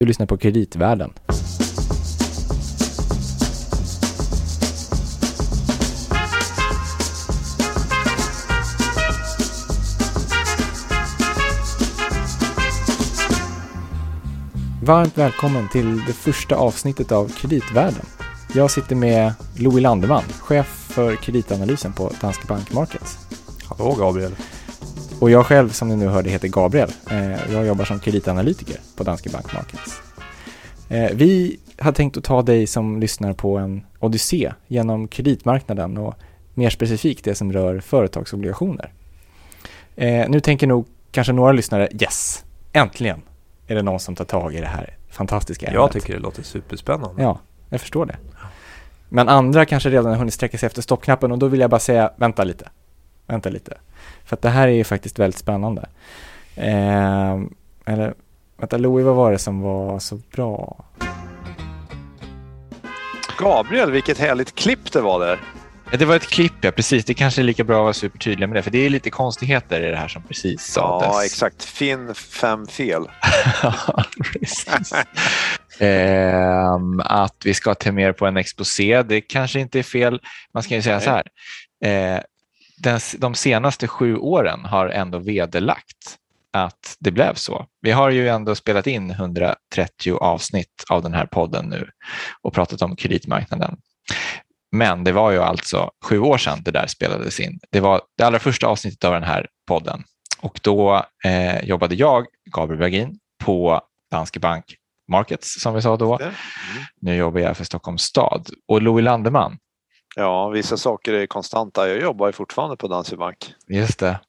Du lyssnar på Kreditvärlden. Varmt välkommen till det första avsnittet av Kreditvärlden. Jag sitter med Louis Landeman, chef för kreditanalysen på Danske Bank Markets. Hallå Gabriel. Och jag själv, som ni nu hörde, heter Gabriel. Eh, Jag jobbar som kreditanalytiker på Danske Bank Markets. Eh, Vi har tänkt att ta dig som lyssnar på en odyssé genom kreditmarknaden och mer specifikt det som rör företagsobligationer. Eh, Nu tänker nog kanske några lyssnare, yes, äntligen är det någon som tar tag i det här fantastiska ämnet. Jag tycker det låter superspännande. Ja, jag förstår det. Men andra kanske redan har hunnit sträcka sig efter stoppknappen och då vill jag bara säga, vänta lite. Vänta lite. För att det här är ju faktiskt väldigt spännande. Eh, eller, vänta Louis, vad var det som var så bra? Gabriel, vilket härligt klipp det var där. Ja, det var ett klipp, ja precis. Det kanske är lika bra att vara supertydlig med det, för det är lite konstigheter i det här som precis sades. Ja, exakt. Finn fem fel. Precis. Ehm, att vi ska ta mer på en exposé, det kanske inte är fel. Man ska ju säga Nej. så här. Eh, den, de senaste sju åren har ändå vederlagt att det blev så. Vi har ju ändå spelat in 130 avsnitt av den här podden nu och pratat om kreditmarknaden. Men det var ju alltså sju år sedan det där spelades in. Det var det allra första avsnittet av den här podden och då eh, jobbade jag, Gabriel Bergin, på Danske Bank Markets som vi sa då. Mm. Nu jobbar jag för Stockholms stad och Louis Landeman, Ja, vissa saker är konstanta. Jag jobbar fortfarande på Danske Bank. just det.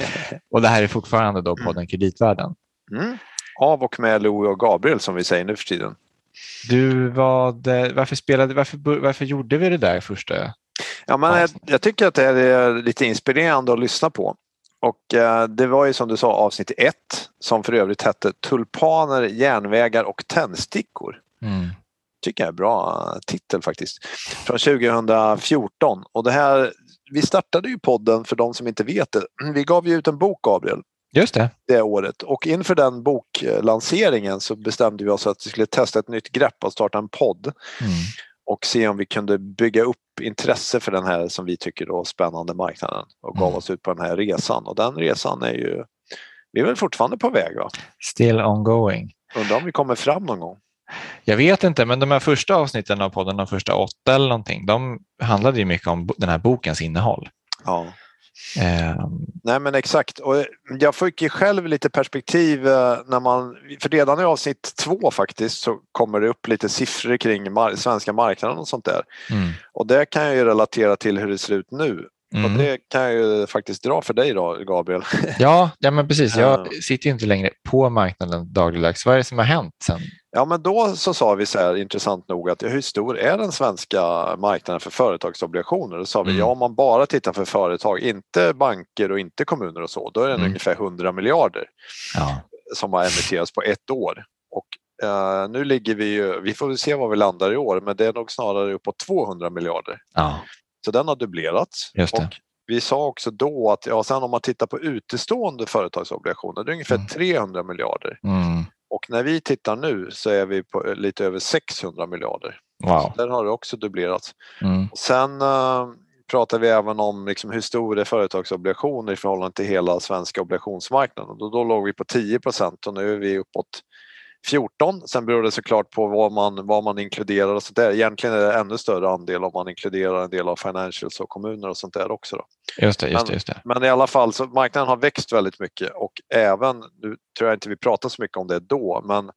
Och det här är fortfarande då podden Kreditvärlden. Mm. Av och med Louis och Gabriel som vi säger nu för tiden. Du, vad, eh, varför, spelade, varför, varför gjorde vi det där första? Ja, men jag, Avsnitt. jag tycker att det är lite inspirerande att lyssna på. Och eh, det var ju som du sa avsnitt ett som för övrigt hette Tulpaner, järnvägar och tändstickor. Mm. Tycker jag är bra titel faktiskt. Från 2014. Och det här, vi startade ju podden för de som inte vet det. Vi gav ju ut en bok Gabriel Just det. det året och inför den boklanseringen så bestämde vi oss att vi skulle testa ett nytt grepp och starta en podd Mm. och se om vi kunde bygga upp intresse för den här som vi tycker då spännande marknaden och gav Mm. oss ut på den här resan och den resan är ju vi är väl fortfarande på väg va? Still ongoing. Undrar om vi kommer fram någon gång. Jag vet inte, men de här första avsnitten av podden, de första åtta eller någonting, de handlade ju mycket om den här bokens innehåll. Ja. Ehm, Nej men exakt och jag fick ju själv lite perspektiv eh, när man, för redan i avsnitt två faktiskt så kommer det upp lite siffror kring mar- svenska marknaden och sånt där. mm. Och det kan jag ju relatera till hur det ser ut nu. Och Mm. det kan jag ju faktiskt dra för dig då Gabriel. Ja, ja, men precis. Jag Ja. sitter ju inte längre på marknaden dagligdags. Vad är det som har hänt sen? Ja men då så sa vi så här intressant nog att hur stor är den svenska marknaden för företagsobligationer? Då sa vi Mm. ja om man bara tittar för företag, inte banker och inte kommuner och så, då är den Mm. ungefär 100 miljarder. Ja. som har emitterats på ett år. Och eh, nu ligger vi ju, vi får se var vi landar i år, men det är nog snarare uppåt 200 miljarder. ja, Så den har dubblerats. Det. Och vi sa också då att ja, sen om man tittar på utestående företagsobligationer, det är ungefär Mm. 300 miljarder. mm. Och när vi tittar nu så är vi på eh, lite över 600 miljarder. wow. Där har det också dubblerats. Mm. Sen eh, pratar vi även om liksom, hur stor är företagsobligationer i förhållande till hela svenska obligationsmarknaden. Och då låg vi på 10 procent och nu är vi uppåt 14. Sen beror det såklart på vad man, vad man inkluderar och sånt där. Egentligen är det ännu större andel om man inkluderar en del av financials och kommuner och sånt där också. Då. Just det, just det. Men- Just det. Men i alla fall så marknaden har växt väldigt mycket och även, nu tror jag inte vi pratar så mycket om det då, men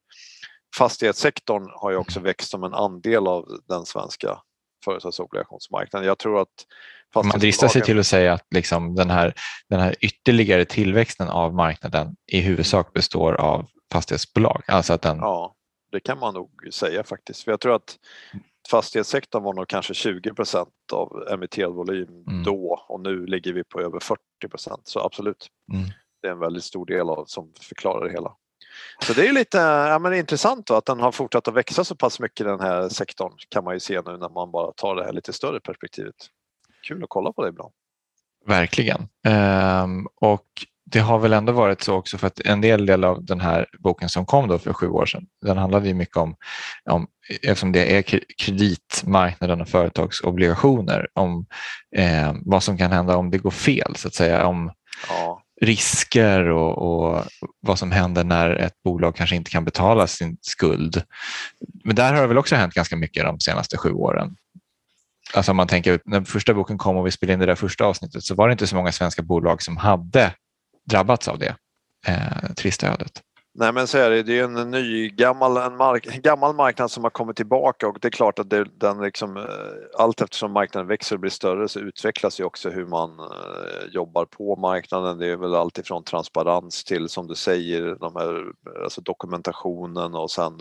fastighetssektorn har ju också växt som en andel av den svenska företagsobligationsmarknaden. Jag tror att Man dristar sig till att säga att liksom den, här, den här ytterligare tillväxten av marknaden i huvudsak består av fastighetsbolag. Alltså att den, Ja, det kan man nog säga faktiskt. För jag tror att fastighetssektorn var nog kanske 20 procent av emitterad volym Mm. då och nu ligger vi på över 40 procent. Så absolut, Mm. det är en väldigt stor del av som förklarar det hela. Så det är lite ja, men intressant då, att den har fortsatt att växa så pass mycket den här sektorn kan man ju se nu när man bara tar det här lite större perspektivet. Kul att kolla på det ibland. Verkligen. Ehm, och det har väl ändå varit så också för att en del, del av den här boken som kom då för sju år sedan, den handlade ju mycket om, om eftersom det är kreditmarknaden och företagsobligationer, om eh, vad som kan hända om det går fel, så att säga, om ja. risker och, och, vad som händer när ett bolag kanske inte kan betala sin skuld. Men där har det väl också hänt ganska mycket de senaste sju åren. Alltså om man tänker, när första boken kom och vi spelade in det där första avsnittet så var det inte så många svenska bolag som hade drabbats av det eh, trista ödet. Nej men så är det, det är en ny gammal, en mark, gammal marknad som har kommit tillbaka och det är klart att det, den liksom, eh, allt eftersom marknaden växer och blir större så utvecklas ju också hur man uh, jobbar på marknaden. Det är väl allt ifrån transparens till som du säger de här, alltså dokumentationen och sen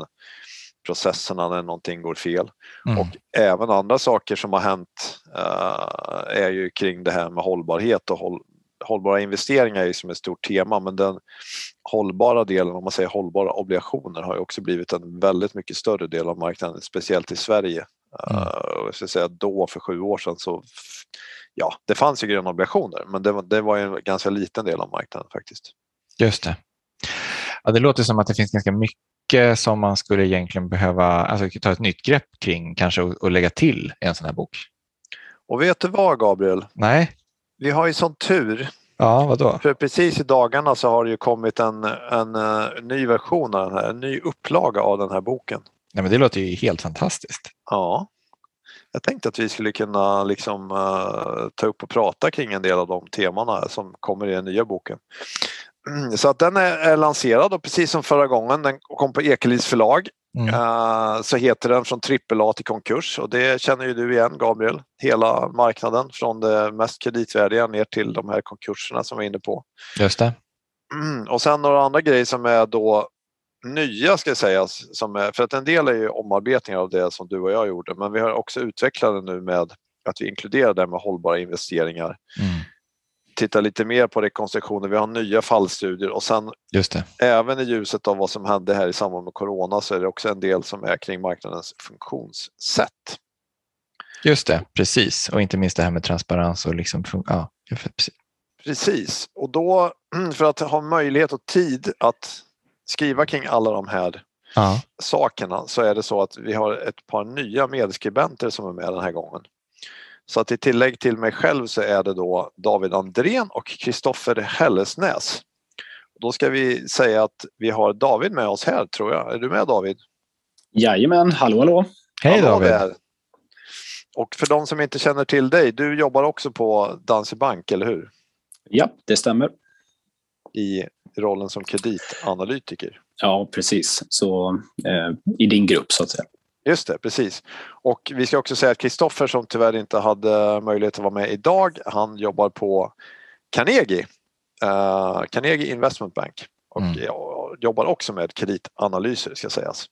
processerna när någonting går fel. Mm. Och även andra saker som har hänt uh, är ju kring det här med hållbarhet och håll, hållbara investeringar är som ett stort tema men den hållbara delen, om man säger hållbara obligationer, har ju också blivit en väldigt mycket större del av marknaden, speciellt i Sverige. Mm. Uh, jag ska säga då för sju år sedan så ja, det fanns ju gröna obligationer men det var, det var en ganska liten del av marknaden faktiskt. Just det. Ja, det låter som att det finns ganska mycket som man skulle egentligen behöva alltså, ta ett nytt grepp kring kanske och, och lägga till i en sån här bok. Och vet du vad Gabriel? Nej. Vi har ju sån tur. Ja, vadå? För precis i dagarna så har det ju kommit en, en, en eh, ny version av den här, en ny upplaga av den här boken. Nej, men det låter ju helt fantastiskt. Ja. Jag tänkte att vi skulle kunna liksom, uh, ta upp och prata kring en del av de temana som kommer i den nya boken. Så att den är, är lanserad och precis som förra gången, den kom på Ekelis förlag Mm. Uh, så heter den från AAA till konkurs och det känner ju du igen Gabriel. Hela marknaden från det mest kreditvärdiga ner till de här konkurserna som vi är inne på. Just det. Mm. Och sen några andra grejer som är då nya ska sägas. Som är, för att en del är ju omarbetningar av det som du och jag gjorde men vi har också utvecklat det nu med att vi inkluderar det med hållbara investeringar. Mm titta lite mer på rekonstruktioner. Vi har nya fallstudier och sen även i ljuset av vad som hände här i samband med Corona så är det också en del som är kring marknadens funktionssätt. Just det, precis. Och inte minst det här med transparens och liksom, ja, precis. Precis, och då för att ha möjlighet och tid att skriva kring alla de här ja. sakerna så är det så att vi har ett par nya medskribenter som är med den här gången. Så att i tillägg till mig själv så är det då David Andrén och Kristoffer Hellesnäs. Då ska vi säga att vi har David med oss här tror jag. Är du med David? Jajamän, hallå hallå! Hej David! Där. Och för de som inte känner till dig, du jobbar också på Danske Bank, eller hur? Ja, det stämmer. I rollen som kreditanalytiker? Ja, precis. Så eh, i din grupp så att säga. Just det, precis. Och vi ska också säga att Kristoffer som tyvärr inte hade möjlighet att vara med idag, han jobbar på Carnegie, uh, Carnegie Investment Bank och mm. jobbar också med kreditanalyser ska sägas.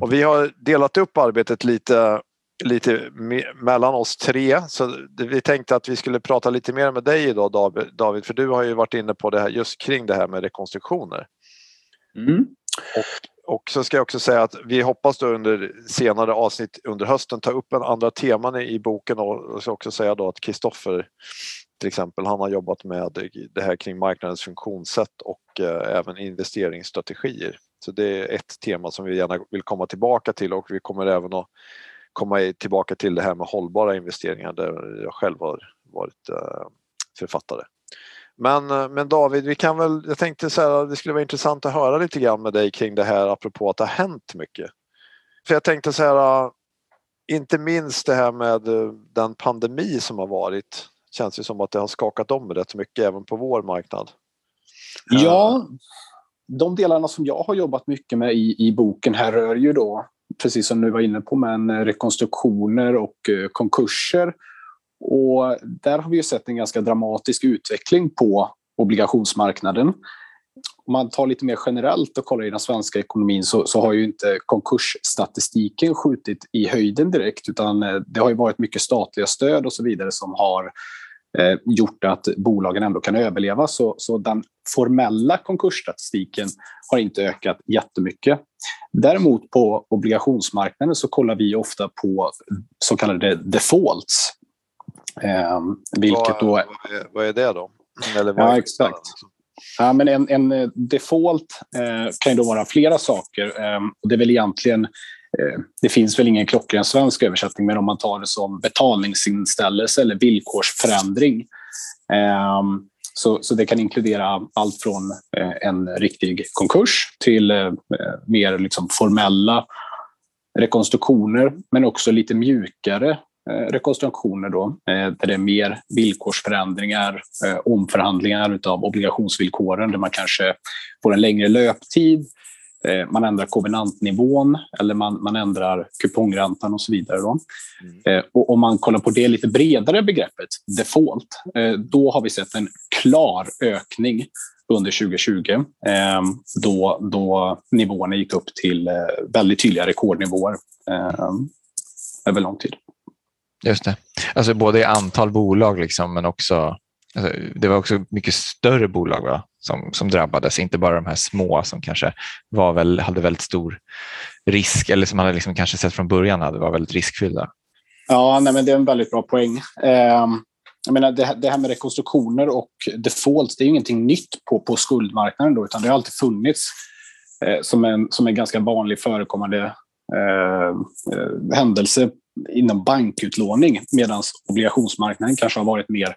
Och vi har delat upp arbetet lite lite mellan oss tre. Så vi tänkte att vi skulle prata lite mer med dig idag David, för du har ju varit inne på det här just kring det här med rekonstruktioner. Mm. Och och så ska jag också säga att vi hoppas då under senare avsnitt under hösten ta upp en andra teman i boken och ska också säga då att Kristoffer till exempel, han har jobbat med det här kring marknadens funktionssätt och eh, även investeringsstrategier. Så det är ett tema som vi gärna vill komma tillbaka till och vi kommer även att komma tillbaka till det här med hållbara investeringar där jag själv har varit eh, författare. Men, eh, men David, vi kan väl, jag tänkte så här, det skulle vara intressant att höra lite grann med dig kring det här apropå att det har hänt mycket. För jag tänkte så här, eh, inte minst det här med eh, den pandemi som har varit. Känns ju som att det har skakat om rätt mycket även på vår marknad. Ja, de delarna som jag har jobbat mycket med i, i boken här rör ju då, precis som du var inne på, men rekonstruktioner och konkurser och där har vi ju sett en ganska dramatisk utveckling på obligationsmarknaden. Om man tar lite mer generellt och kollar i den svenska ekonomin så, så har ju inte konkursstatistiken skjutit i höjden direkt utan eh, det har ju varit mycket statliga stöd och så vidare som har eh, gjort att bolagen ändå kan överleva. Så, så den formella konkursstatistiken har inte ökat jättemycket. Däremot på obligationsmarknaden så kollar vi ofta på så kallade defaults. Eh, vilket vad, då... Vad är, vad är det då? Eller vad ja, exakt. Ja, men en, en default eh, kan ju då vara flera saker. Eh, och det är väl egentligen eh, det finns väl ingen klockren svensk översättning, men om man tar det som betalningsinställelse eller villkorsförändring. Eh, så, så det kan inkludera allt från eh, en riktig konkurs till eh, mer liksom formella rekonstruktioner, men också lite mjukare Eh, rekonstruktioner då, eh, där det är mer villkorsförändringar, eh, omförhandlingar av obligationsvillkoren där man kanske får en längre löptid, man ändrar kovenantnivån eller man, man ändrar kupongräntan och så vidare. Mm. Och om man kollar på det lite bredare begreppet, default, då har vi sett en klar ökning under 2020 då, då nivåerna gick upp till väldigt tydliga rekordnivåer över lång tid. Just det. Alltså både i antal bolag liksom, men också alltså, det var också mycket större bolag va? Som, som drabbades, inte bara de här små som kanske var väl, hade väldigt stor risk eller som man hade liksom kanske sett från början hade var väldigt riskfyllda. Ja, nej, men det är en väldigt bra poäng. Eh, jag menar, det, det, här med rekonstruktioner och defaults, det är ju ingenting nytt på, på skuldmarknaden då, utan det har alltid funnits eh, som, en, som en ganska vanlig förekommande eh, eh händelse inom bankutlåning medan obligationsmarknaden kanske har varit mer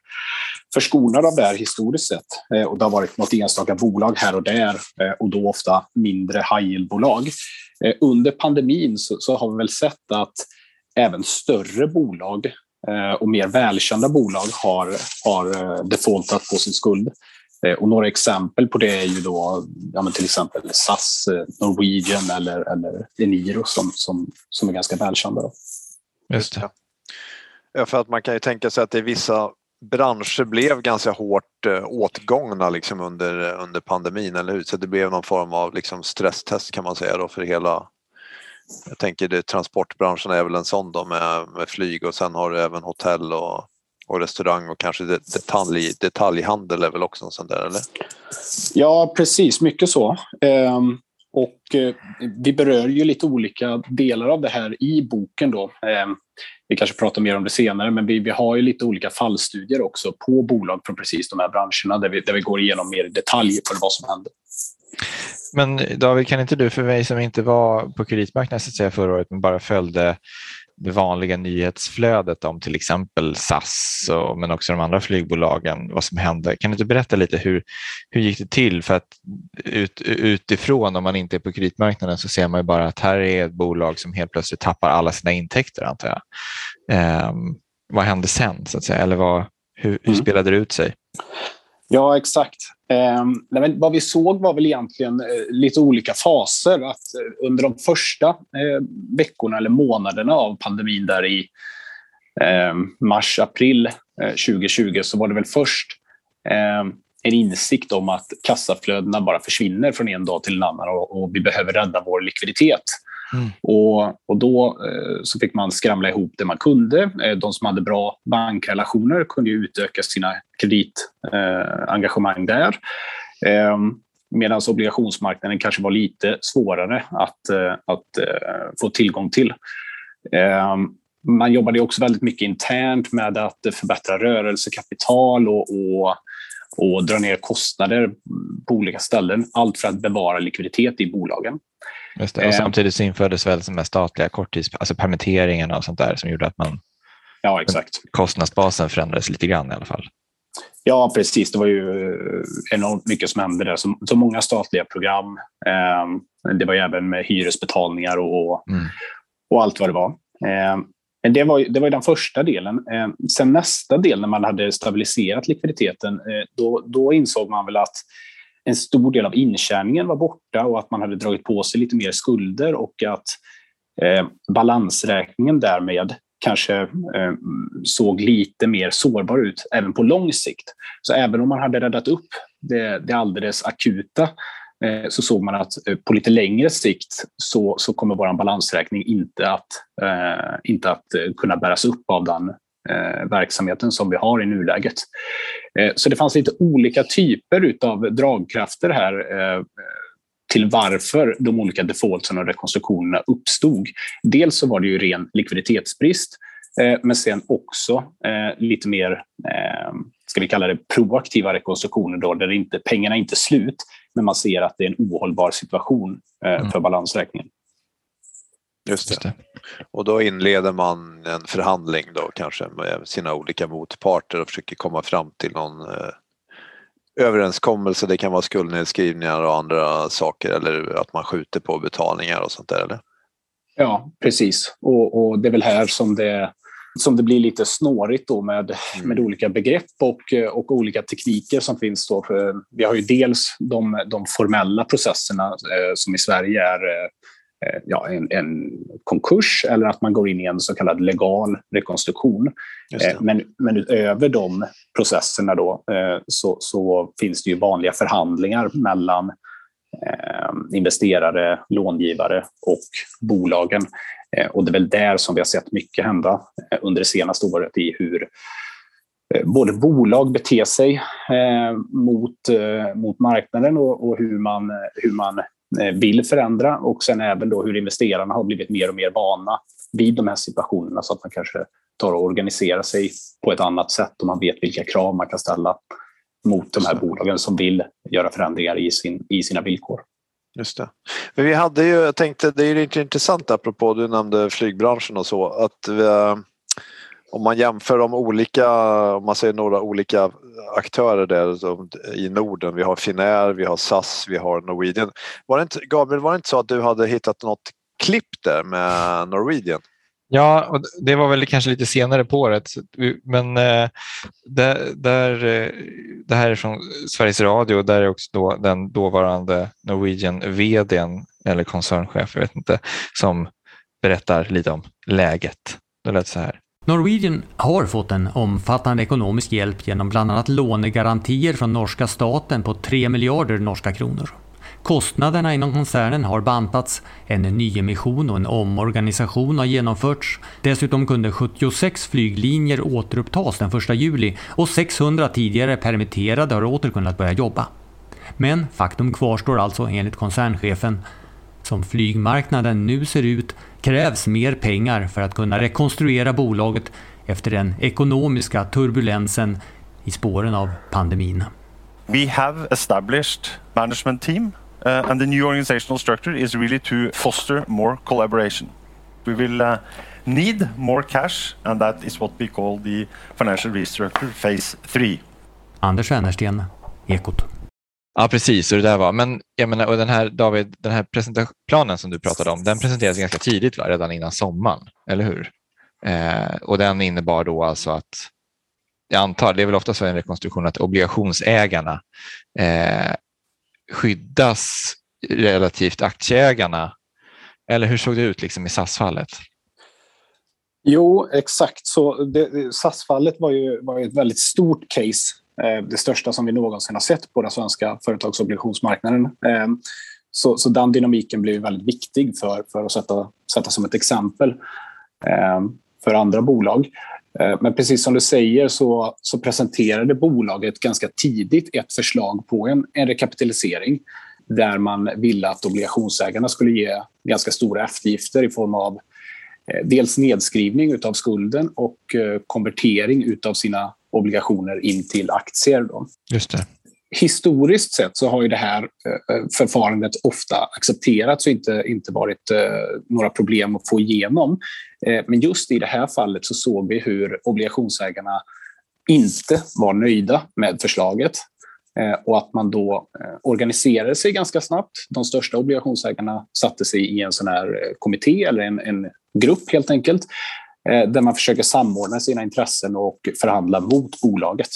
förskonad av det här historiskt sett. Eh, och det har varit något enstaka bolag här och där eh, och då ofta mindre high bolag eh, Under pandemin så, så, har vi väl sett att även större bolag och mer välkända bolag har, har defaultat på sin skuld. Och några exempel på det är ju då ja, till exempel SAS, Norwegian eller, eller Eniro som, som, som är ganska välkända. Då. Just det. Ja, för att man kan ju tänka sig att det i vissa branscher blev ganska hårt äh, åtgångna liksom under, under pandemin, eller hur? Så det blev någon form av liksom stresstest kan man säga då för hela jag tänker det, transportbranschen är väl en sån då med, med flyg och sen har du även hotell och, och restaurang och kanske detalj, detaljhandel är väl också en sån där eller? Ja precis, mycket så. Um, och eh, vi berör ju lite olika delar av det här i boken. Då. Ehm, vi kanske pratar mer om det senare, men vi, vi har ju lite olika fallstudier också på bolag från precis de här branscherna där vi, där vi går igenom mer detalj för vad som händer. Men David, kan inte du för mig som inte var på kreditmarknaden så att säga, förra året men bara följde det vanliga nyhetsflödet om till exempel SAS och, men också de andra flygbolagen, vad som hände. Kan du inte berätta lite hur, hur gick det till? För att ut, utifrån, om man inte är på kreditmarknaden, så ser man ju bara att här är ett bolag som helt plötsligt tappar alla sina intäkter, antar jag. Eh, vad hände sen, så att säga? Eller vad, hur, hur mm. spelade det ut sig? Ja, exakt. Eh, men vad vi såg var väl egentligen eh, lite olika faser. Att eh, under de första eh, veckorna eller månaderna av pandemin där i ehm, mars, april eh, 2020 så var det väl först ehm, en insikt om att kassaflödena bara försvinner från en dag till en annan och, och vi behöver rädda vår likviditet. Mm. Och, och då eh, så fick man skramla ihop det man kunde. Eh, de som hade bra bankrelationer kunde utöka sina kreditengagemang eh, där. Eh, Medan obligationsmarknaden kanske var lite svårare att, eh, att eh, få tillgång till. Ehm, man jobbade också väldigt mycket internt med att förbättra rörelsekapital och, och och dra ner kostnader på olika ställen. Allt för att bevara likviditet i bolagen. Just det. Och eh. samtidigt så infördes väl de statliga korttids, alltså permitteringarna och sånt där som gjorde att man Ja, exakt. Kostnadsbasen förändrades lite grann i alla fall. Ja, precis. Det var ju eh, enormt mycket som hände där. Så, så många statliga program. Eh, det var även med hyresbetalningar och, mm. och allt vad det var. Eh, men det var, det var den första delen. Eh, sen nästa del, när man hade stabiliserat likviditeten, eh, då, då insåg man väl att en stor del av intjäningen var borta och att man hade dragit på sig lite mer skulder och att eh, balansräkningen därmed kanske eh, såg lite mer sårbar ut även på lång sikt. Så även om man hade räddat upp det, det alldeles akuta eh, så såg man att eh, på lite längre sikt så, så kommer vår balansräkning inte att, eh, inte att eh, kunna bäras upp av den verksamheten som vi har i nuläget. Eh, så det fanns lite olika typer av dragkrafter här eh, till varför de olika defaultsen och rekonstruktionerna uppstod. Dels så var det ju ren likviditetsbrist, eh, men sen också eh, lite mer ska vi kalla det proaktiva rekonstruktioner då, där inte, pengarna inte är slut, men man ser att det är en ohållbar situation eh, mm. för balansräkningen. Just det. Och då inleder man en förhandling då kanske med sina olika motparter och försöker komma fram till någon eh, överenskommelse. Det kan vara skuldnedskrivningar och andra saker eller att man skjuter på betalningar och sånt där eller? Ja, precis. Och, och det är väl här som det, som det blir lite snårigt då med, mm. med olika begrepp och, och olika tekniker som finns. Då. För vi har ju dels de, de formella processerna eh, som i Sverige är Eh, ja, en, en, konkurs eller att man går in i en så kallad legal rekonstruktion. Eh, men, men utöver de processerna då, eh, så, så, finns det ju vanliga förhandlingar mellan investerare, långivare och bolagen. Och det är väl där som vi har sett mycket hända under det senaste året i hur både bolag beter sig mot, mot marknaden och, hur, man, hur man Eh, vill förändra och sen även då hur investerarna har blivit mer och mer vana vid de här situationerna så att man kanske tar och organiserar sig på ett annat sätt och man vet vilka krav man kan ställa mot de här bolagen som vill göra förändringar i, sin, i sina villkor. Just det. Men vi hade ju, jag tänkte, det är ju intressant apropå, du nämnde flygbranschen och så, att vi, om man jämför de olika, om man säger några olika aktörer där i Norden. Vi har Finnair, vi har SAS, vi har Norwegian. Var det inte, Gabriel, var det inte så att du hade hittat något klipp där med Norwegian? Ja, och det var väl kanske lite senare på året, men eh, där, där, eh, det här är från Sveriges Radio och där är också då den dåvarande Norwegian vdn eller koncernchef, jag vet inte, som berättar lite om läget. Det lät så här. Norwegian har fått en omfattande ekonomisk hjälp genom bland annat lånegarantier från norska staten på 3 miljarder norska kronor. Kostnaderna inom koncernen har bantats, en nyemission och en omorganisation har genomförts. Dessutom kunde 76 flyglinjer återupptas den 1 juli och 600 tidigare permitterade har åter kunnat börja jobba. Men faktum kvarstår alltså enligt koncernchefen. Som flygmarknaden nu ser ut krävs mer pengar för att kunna rekonstruera bolaget efter den ekonomiska turbulensen i spåren av pandemin. We have established management team uh, and the new organizational structure is really to foster more collaboration. We will uh, need more cash and that is what we call the financial restructure phase 3. Anders Wennersten, Ekot. Ja, precis. Och det där var. Men jag menar, och den här, David, den här presentationen som du pratade om, den presenterades ganska tidigt, va? redan innan sommaren, eller hur? Eh, och den innebar då alltså att, jag antar, det är väl ofta så i en rekonstruktion att obligationsägarna eh, skyddas relativt aktieägarna. Eller hur såg det ut liksom i SAS-fallet? Jo, exakt så. SAS-fallet var ju, var ju ett väldigt stort case Eh, det största som vi någonsin har sett på den svenska företagsobligationsmarknaden. Eh, så, så den dynamiken blev väldigt viktig för, för att sätta, sätta som ett exempel eh, för andra bolag. Men precis som du säger så, så presenterade bolaget ganska tidigt ett förslag på en, en rekapitalisering där man ville att obligationsägarna skulle ge ganska stora eftergifter i form av dels nedskrivning av skulden och konvertering av sina obligationer in till aktier. Då. Just det. Historiskt sett så har ju det här eh, förfarandet ofta accepterats och inte, inte varit eh, några problem att få igenom. Eh, men just i det här fallet så såg vi hur obligationsägarna inte var nöjda med förslaget och att man då organiserade sig ganska snabbt. De största obligationsägarna satte sig i en sån här kommitté eller en, en grupp helt enkelt där man försöker samordna sina intressen och förhandla mot bolaget.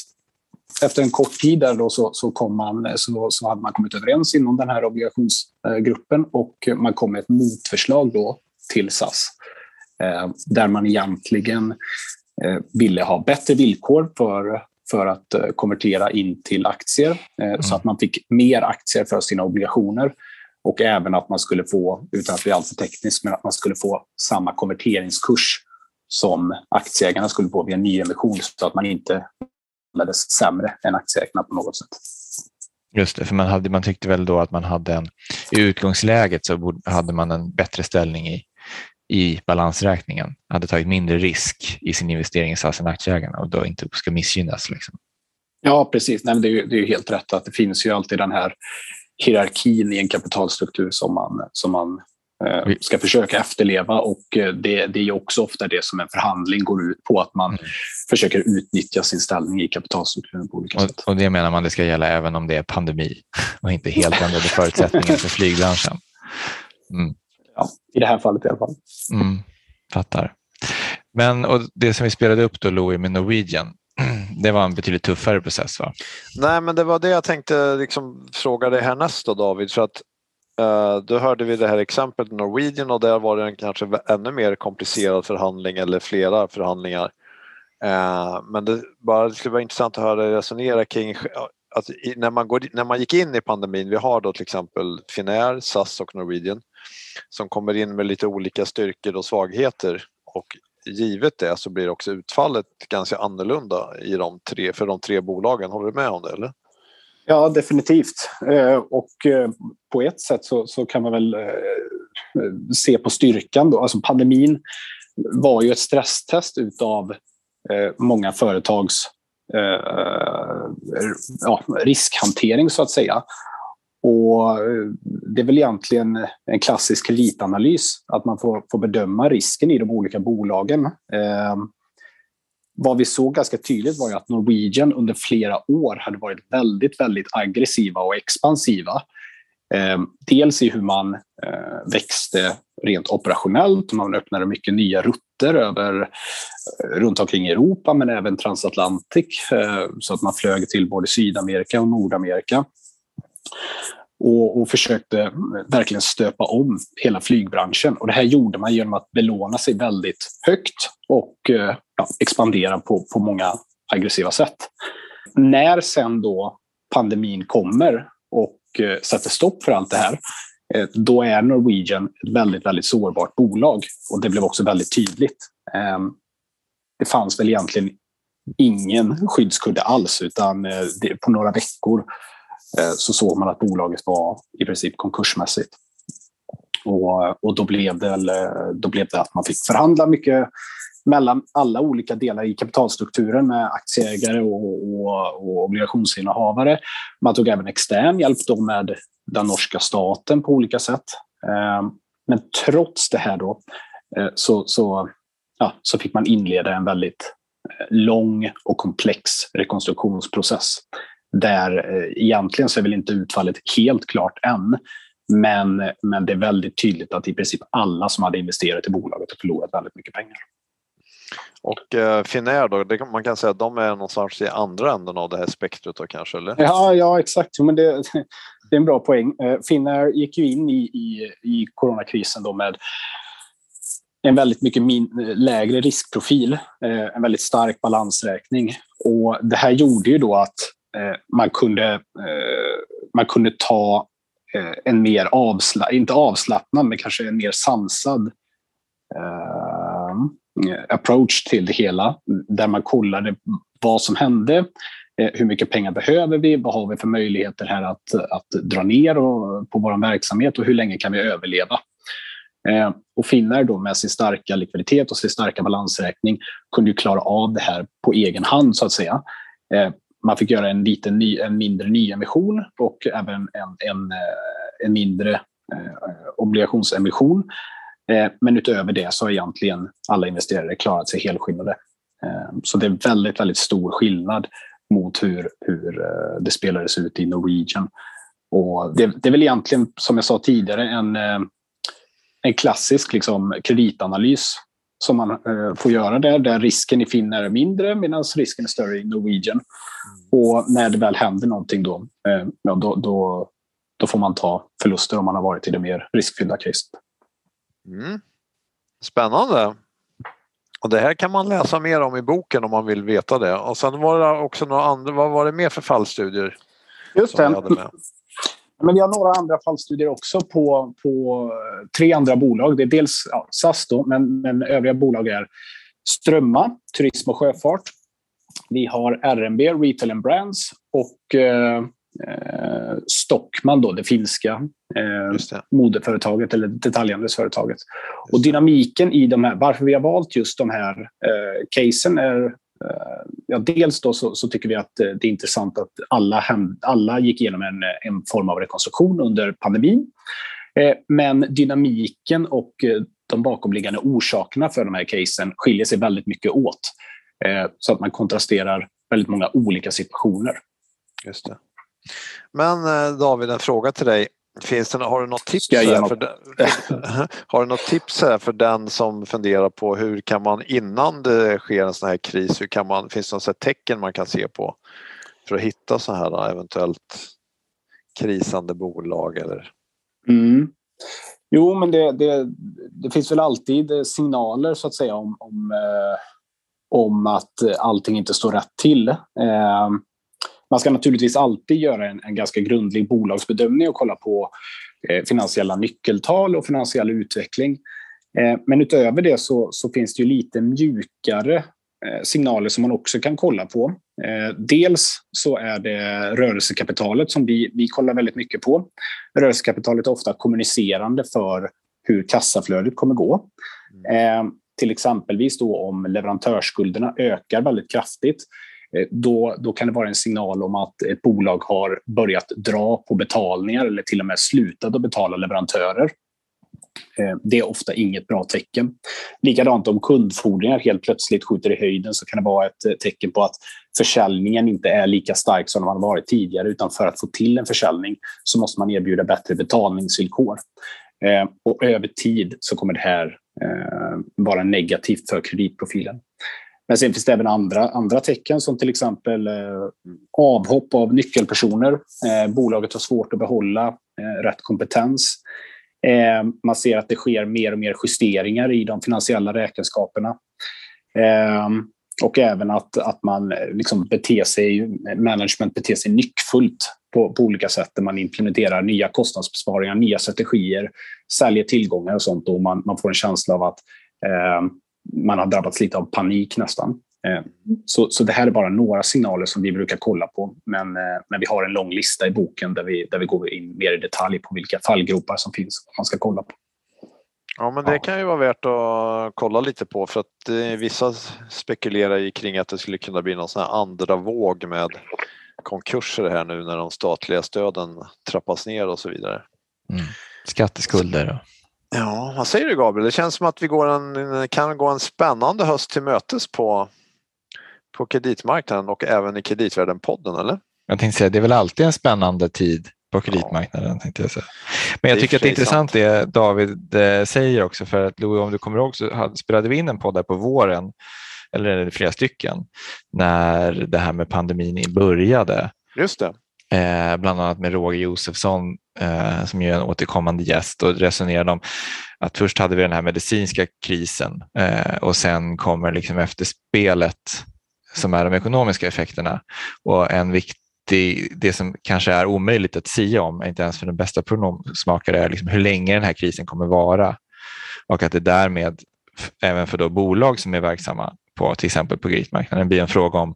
Efter en kort tid där då så, så, kom man, så, så hade man kommit överens inom den här obligationsgruppen och man kom med ett motförslag då till SAS eh, där man egentligen eh, ville ha bättre villkor för, för att konvertera in till aktier mm. så att man fick mer aktier för sina obligationer och även att man skulle få, utan att bli alltför teknisk, men att man skulle få samma konverteringskurs som aktieägarna skulle få vid en nyemission så att man inte behandlades sämre än aktieägarna på något sätt. Just det, för man, hade, man tyckte väl då att man hade en, i utgångsläget så hade man en bättre ställning i, i balansräkningen, hade tagit mindre risk i sin investering i SAS än aktieägarna och då inte ska missgynnas. Liksom. Ja, precis. Nej, det, är, det är helt rätt att det finns ju alltid den här hierarkin i en kapitalstruktur som man, som man ska försöka efterleva. Och eh, det, det är också ofta det som en förhandling går ut på, att man mm. försöker utnyttja sin ställning i kapitalstrukturen på olika och, sätt. Och det menar man det ska gälla även om det är pandemi och inte helt ändrade förutsättningar för flygbranschen. Mm. Ja, I det här fallet i alla fall. Mm, fattar. Men och det som vi spelade upp då, Louis, med Norwegian, det var en betydligt tuffare process va? Nej, men det var det jag tänkte liksom fråga dig härnäst då David, för att Eh, då hörde vi det här exemplet Norwegian och där var det en kanske ännu mer komplicerad förhandling eller flera förhandlingar. Eh, men det, bara, det skulle vara intressant att höra dig resonera kring eh, att när, man går, när man gick in i pandemin, vi har då till exempel Finnair, SAS och Norwegian som kommer in med lite olika styrkor och svagheter och givet det så blir också utfallet ganska annorlunda i de tre, för de tre bolagen. Håller du med om det? Eller? Ja, definitivt. Eh, och eh, på ett sätt så, så kan man väl eh, se på styrkan. Då. Alltså pandemin var ju ett stresstest utav många företags ja, riskhantering så att säga. Och det är väl egentligen en klassisk kreditanalys, att man får, får bedöma risken i de olika bolagen. Vad vi såg ganska tydligt var ju att Norwegian under flera år hade varit väldigt, väldigt aggressiva och expansiva. Eh, dels i hur man eh, växte rent operationellt, man öppnade mycket nya rutter över, eh, runt omkring Europa, men även transatlantic, eh, så att man flög till både Sydamerika och Nordamerika och, och, försökte verkligen stöpa om hela flygbranschen. Och det här gjorde man genom att belåna sig väldigt högt och eh, ja, expandera på, på många aggressiva sätt. När sen då pandemin kommer och eh, sätter stopp för allt det här, eh, då är Norwegian ett väldigt, väldigt sårbart bolag. Och det blev också väldigt tydligt. Ehm, det fanns väl egentligen ingen skyddskudde alls, utan på några veckor Eh, så såg man att bolaget var i princip konkursmässigt. Och, och då, blev det, då blev det att man fick förhandla mycket mellan alla olika delar i kapitalstrukturen med aktieägare och, och, och obligationsinnehavare. Man tog även extern hjälp då med den norska staten på olika sätt. Ehm, men trots det här då eh, så, så, ja, så fick man inleda en väldigt eh, lång och komplex rekonstruktionsprocess där eh, egentligen så är väl inte utfallet helt klart än. Men, men det är väldigt tydligt att i princip alla som hade investerat i bolaget har förlorat väldigt mycket pengar. Och eh, Finnair då, det, man kan säga att de är någonstans i andra änden av det här spektret då kanske? Eller? Ja, ja exakt. Men det, det är en bra poäng. Eh, Finnair gick ju in i, i, i coronakrisen då med en väldigt mycket min, lägre riskprofil, eh, en väldigt stark balansräkning. Och det här gjorde ju då att Eh, man, kunde, eh, man kunde ta eh, en mer avslappnad, inte avslappnad, men kanske en mer sansad approach till det hela. Där man kollade vad som hände, hur mycket pengar behöver vi? Vad har vi för möjligheter här att, att dra ner på vår verksamhet och hur länge kan vi överleva? och Finnair då med sin starka likviditet och sin starka balansräkning kunde ju klara av det här på egen hand så att säga man fick göra en, liten ny, en mindre nyemission och även en, en, eh, en mindre eh, obligationsemission. Eh, men utöver det så har egentligen alla investerare klarat sig helskinnade. Eh, så det är väldigt, väldigt stor skillnad mot hur, hur eh, det spelades ut i Norwegian. Och det, det är väl egentligen, som jag sa tidigare, en, eh, en klassisk liksom, kreditanalys som man eh, får göra där, där risken i Finnair är mindre medan risken är större i Norwegian. Mm. Och när det väl händer någonting då, eh, ja, då, då, då, får man ta förluster om man har varit i det mer riskfyllda caset. Mm. Spännande. Och det här kan man läsa mer om i boken om man vill veta det. Och sen var det också några andra, vad var det mer för fallstudier? Just det. Men vi har några andra fallstudier också på, på tre andra bolag. Det är dels ja, SAS, då, men, men övriga bolag är Strömma, turism och sjöfart. Vi har RMB, Retail and Brands och eh, eh, Stockman, då, det finska eh, det. modeföretaget eller detaljhandelsföretaget. Och dynamiken i de här, varför vi har valt just de här eh, casen är, eh, Eh, ja, dels då så, så, tycker vi att eh, det är intressant att alla, alla gick igenom en, en form av rekonstruktion under pandemin. Eh, men dynamiken och de bakomliggande orsakerna för de här casen skiljer sig väldigt mycket åt. Så att man kontrasterar väldigt många olika situationer. Just det. Men David, en fråga till dig. Finns det, har, du något tips här för den, har du något tips här för den som funderar på hur kan man innan det sker en sån här kris, hur kan man, finns det något tecken man kan se på för att hitta så här eventuellt krisande bolag eller? Mm. Jo, men det, det, det, finns väl alltid signaler så att säga om, om, eh, om att allting inte står rätt till. Man ska naturligtvis alltid göra en, en ganska grundlig bolagsbedömning och kolla på eh, finansiella nyckeltal och finansiell utveckling. Eh, men utöver det så, så, finns det ju lite mjukare eh, signaler som man också kan kolla på. Eh, dels så är det rörelsekapitalet som vi, vi kollar väldigt mycket på. Rörelsekapitalet är ofta kommunicerande för hur kassaflödet kommer gå. Mm. Eh, till exempelvis då om leverantörsskulderna ökar väldigt kraftigt Eh, då, då kan det vara en signal om att ett bolag har börjat dra på betalningar eller till och med slutat att betala leverantörer. Eh, det är ofta inget bra tecken. Likadant om kundfordringar helt plötsligt skjuter i höjden så kan det vara ett eh, tecken på att försäljningen inte är lika stark som den har varit tidigare utan för att få till en försäljning så måste man erbjuda bättre betalningsvillkor. Och över tid så kommer det här vara negativt för kreditprofilen. Men sen finns det även andra, andra tecken som till exempel eh, avhopp av nyckelpersoner. Eh, bolaget har svårt att behålla eh, rätt kompetens. Eh, man ser att det sker mer och mer justeringar i de finansiella räkenskaperna. Eh, och även att, att man eh, liksom beter sig, management beter sig nyckfullt på, på olika sätt där man implementerar nya kostnadsbesparingar, nya strategier, säljer tillgångar och sånt och man, man får en känsla av att eh, man har drabbats lite av panik nästan. Eh, så, så det här är bara några signaler som vi brukar kolla på. Men, eh, men vi har en lång lista i boken där vi, där vi går in mer i detalj på vilka fallgropar som finns man ska kolla på. Ja, men det kan ju vara värt att kolla lite på för att eh, vissa spekulerar ju kring att det skulle kunna bli någon sån här andra våg med konkurser här nu när de statliga stöden trappas ner och så vidare. Mm. Skatteskulder. Ja, vad säger du Gabriel? Det känns som att vi går en, kan gå en spännande höst till mötes på, på kreditmarknaden och även i Kreditvärlden-podden, eller? Jag tänkte säga, det är väl alltid en spännande tid på kreditmarknaden. Ja. Jag säga. Men jag tycker att det är intressant sant. det David eh, säger också, för att Louis, om du kommer ihåg så spelade vi in en podd där på våren, eller flera stycken, när det här med pandemin började. Just det. Eh, bland annat med Roger Josefsson eh, som är en återkommande gäst och resonerade om att först hade vi den här medicinska krisen eh, och sen kommer liksom efterspelet som är de ekonomiska effekterna. Och en viktig, det som kanske är omöjligt att säga om, inte ens för den bästa prognosmakare, är liksom hur länge den här krisen kommer vara och att det därmed även för då bolag som är verksamma på till exempel på kreditmarknaden blir en fråga om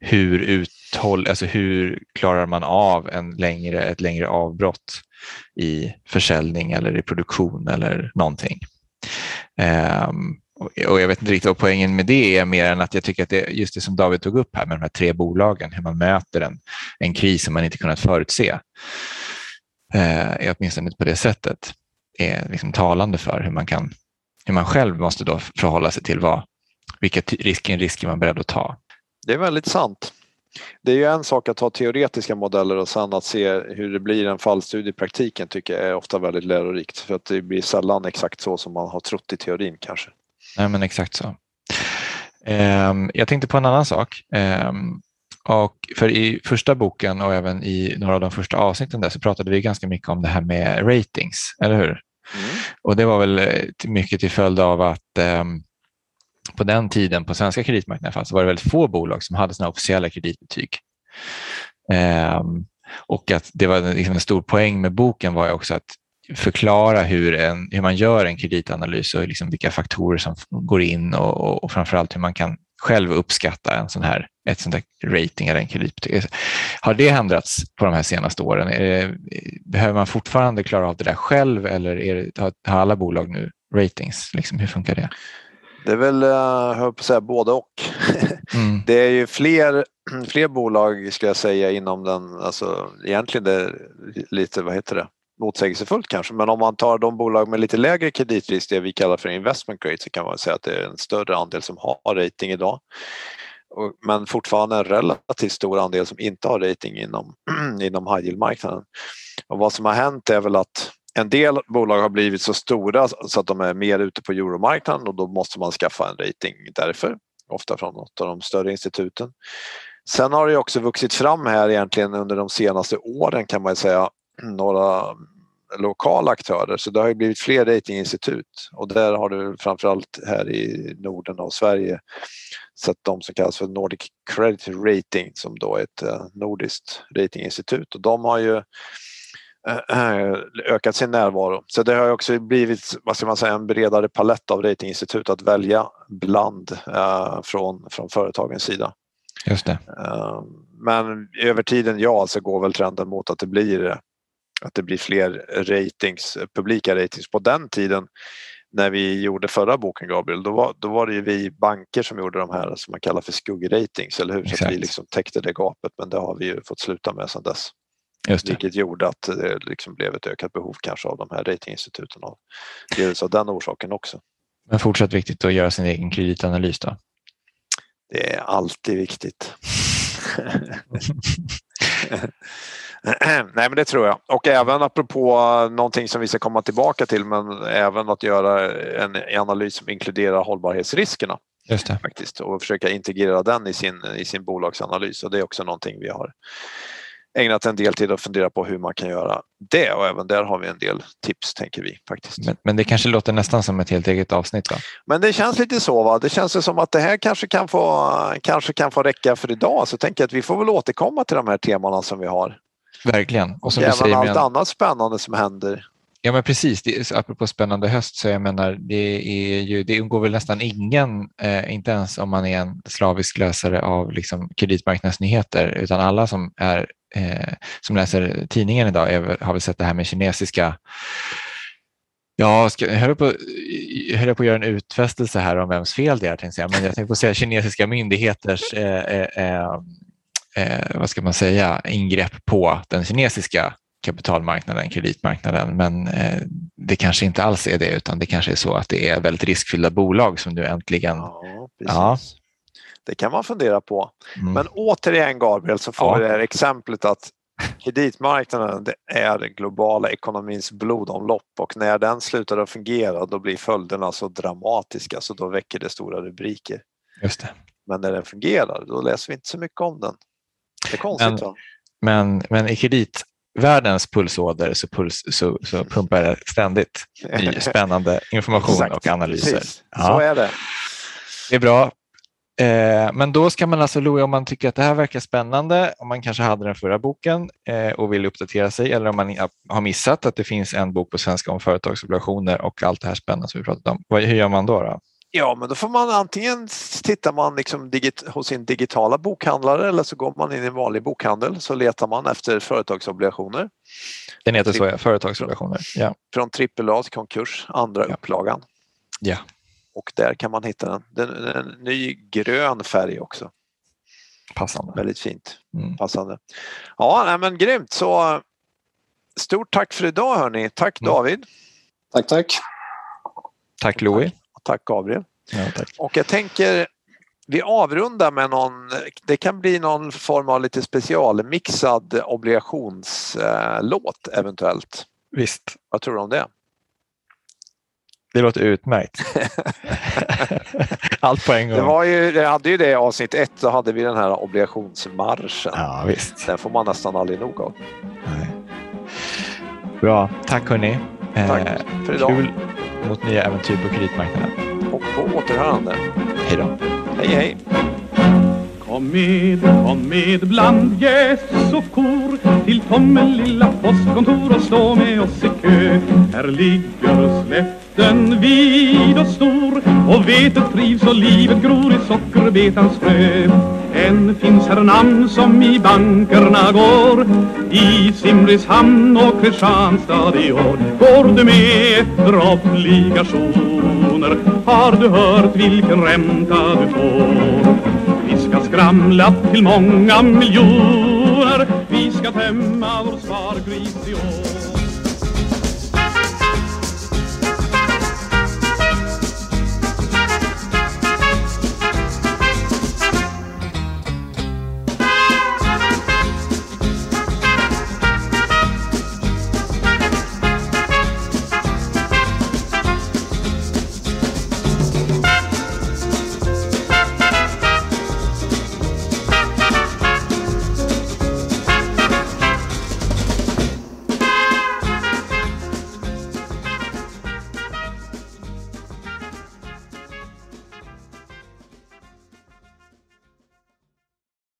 hur uthåll, alltså hur klarar man av en längre, ett längre avbrott i försäljning eller i produktion eller någonting. Um, och jag vet inte riktigt vad poängen med det är mer än att jag tycker att det just det som David tog upp här med de här tre bolagen, hur man möter en, en kris som man inte kunnat förutse, eh, åtminstone på det sättet, är liksom talande för hur man, kan, hur man själv måste då förhålla sig till vad, vilka risker, risker man är beredd att ta. Det är väldigt sant. Det är ju en sak att ha teoretiska modeller och sen att se hur det blir en fallstudie i praktiken tycker jag är ofta väldigt lärorikt för att det blir sällan exakt så som man har trott i teorin kanske. Nej men exakt så. Um, jag tänkte på en annan sak. Um, och för i första boken och även i några av de första avsnitten där så pratade vi ganska mycket om det här med ratings, eller hur? Mm. Och det var väl eh, mycket till följd av att um, på den tiden på svenska kreditmarknaden så var det väldigt få bolag som hade såna officiella kreditbetyg. Ehm, och att det var liksom en stor poäng med boken var också att förklara hur, en, hur man gör en kreditanalys och liksom vilka faktorer som går in och, och, och framförallt hur man kan själv uppskatta en sån här, ett sånt här rating eller en kreditbetyg. Har det ändrats på de här senaste åren? Det, behöver man fortfarande klara av det där själv eller är det, har, har alla bolag nu ratings? Liksom, hur funkar det? Det är väl, jag höll på att säga både och. Mm. Det är ju fler, fler bolag ska jag säga inom den, alltså egentligen det är lite, vad heter det, motsägelsefullt kanske, men om man tar de bolag med lite lägre kreditrisk, det vi kallar för investment grade, så kan man säga att det är en större andel som har rating idag. Men fortfarande en relativt stor andel som inte har rating inom, inom high yield-marknaden. Och vad som har hänt är väl att en del bolag har blivit så stora så att de är mer ute på euromarknaden och då måste man skaffa en rating därför, ofta från något av de större instituten. Sen har det också vuxit fram här egentligen under de senaste åren kan man säga några lokala aktörer så det har ju blivit fler ratinginstitut och där har du framförallt här i Norden och Sverige sett de som kallas för Nordic Credit Rating som då är ett eh, nordiskt ratinginstitut och de har ju ökat sin närvaro. Så det har också blivit vad ska man säga, en bredare palett av ratinginstitut att välja bland eh, från, från företagens sida. Just det. Men över tiden, ja, så går väl trenden mot att det blir att det blir fler ratings, publika ratings. På den tiden när vi gjorde förra boken Gabriel, då var, då var det ju vi banker som gjorde de här som man kallar för skuggratings, eller hur? Så att vi liksom täckte det gapet men det har vi ju fått sluta med sedan dess. Just det. Vilket gjorde att det liksom blev ett ökat behov kanske av de här ratinginstituten av, delvis av den orsaken också. Men fortsatt viktigt att göra sin egen kreditanalys då? Det är alltid viktigt. Nej men det tror jag. Och även apropå någonting som vi ska komma tillbaka till men även att göra en analys som inkluderar hållbarhetsriskerna. Just det. Faktiskt, och försöka integrera den i sin, i sin bolagsanalys och det är också någonting vi har ägnat en del tid att fundera på hur man kan göra det och även där har vi en del tips tänker vi faktiskt. Men, men det kanske låter nästan som ett helt eget avsnitt va? Men det känns lite så va, det känns som att det här kanske kan få, kanske kan få räcka för idag så tänker jag att vi får väl återkomma till de här temana som vi har. Verkligen. Och, och även säger, allt men... annat spännande som händer. Ja men precis, det, apropå spännande höst så jag menar det, är ju, det går väl nästan ingen, eh, inte ens om man är en slavisk läsare av liksom, kreditmarknadsnyheter utan alla som, är, eh, som läser tidningen idag är, har väl sett det här med kinesiska Ja, ska, jag eh, höll på, höll på att göra en utfästelse här om vems fel det är, tänkte jag, men jag tänkte på att säga kinesiska myndigheters eh, eh, eh, eh vad ska man säga, ingrepp på den kinesiska kapitalmarknaden, kreditmarknaden, men eh, det kanske inte alls är det, utan det kanske är så att det är väldigt riskfyllda bolag som nu äntligen... Ja. Ja. Det kan man fundera på. Mm. Men återigen Gabriel så får ja. vi det här exemplet att kreditmarknaden det är den globala ekonomins blodomlopp och när den slutar att fungera då blir följderna så dramatiska så då väcker det stora rubriker. Just det. Men när den fungerar då läser vi inte så mycket om den. Det är konstigt men, va? Men, men i kreditvärldens pulsåder så, puls, så, så pumpar det ständigt ny spännande information och analyser. Ja. Så är det. Det är bra. Eh, men då ska man alltså, Louie, om man tycker att det här verkar spännande, om man kanske hade den förra boken eh, och vill uppdatera sig eller om man har missat att det finns en bok på svenska om företagsobligationer och allt det här spännande som vi pratat om. Hur gör man då? då? Ja, men då får man antingen tittar man liksom digit, hos sin digitala bokhandlare eller så går man in i en vanlig bokhandel så letar man efter företagsobligationer. Den heter så, ja, företagsobligationer. Ja. Från AAA till konkurs, andra ja. upplagan. Ja. Och där kan man hitta den. Den är en ny grön färg också. Passande. Väldigt fint. Mm. Passande. Ja, nej, men grymt. Så stort tack för idag hörni. Tack mm. David. Tack, tack. Tack Louis. Tack Gabriel. Ja, tack. Och jag tänker vi avrundar med någon, det kan bli någon form av lite specialmixad obligationslåt eventuellt. Visst. Vad tror du om det? Det låter utmärkt. Allt på en gång. Det var ju, det hade ju det i avsnitt ett, så hade vi den här obligationsmarschen. Ja, visst. Den får man nästan aldrig nog av. Nej. Bra, tack hörni. Tack eh, för idag. Kul mot nya äventyr på kreditmarknaden. Och på återhörande. Hej då. Hej hej. Kom med, kom med bland gäss och kor till Tommelilla postkontor och stå med oss i kö. Här ligger slätten vid och stor och vetet trivs och livet gror i sockerbetans frö. Än finns här namn som i bankerna går. I Simrishamn och Kristianstad i år Går du med efter obligationer. Har du hört vilken ränta du får? Vi ska skramla till många miljoner. Vi ska tämma vår spargris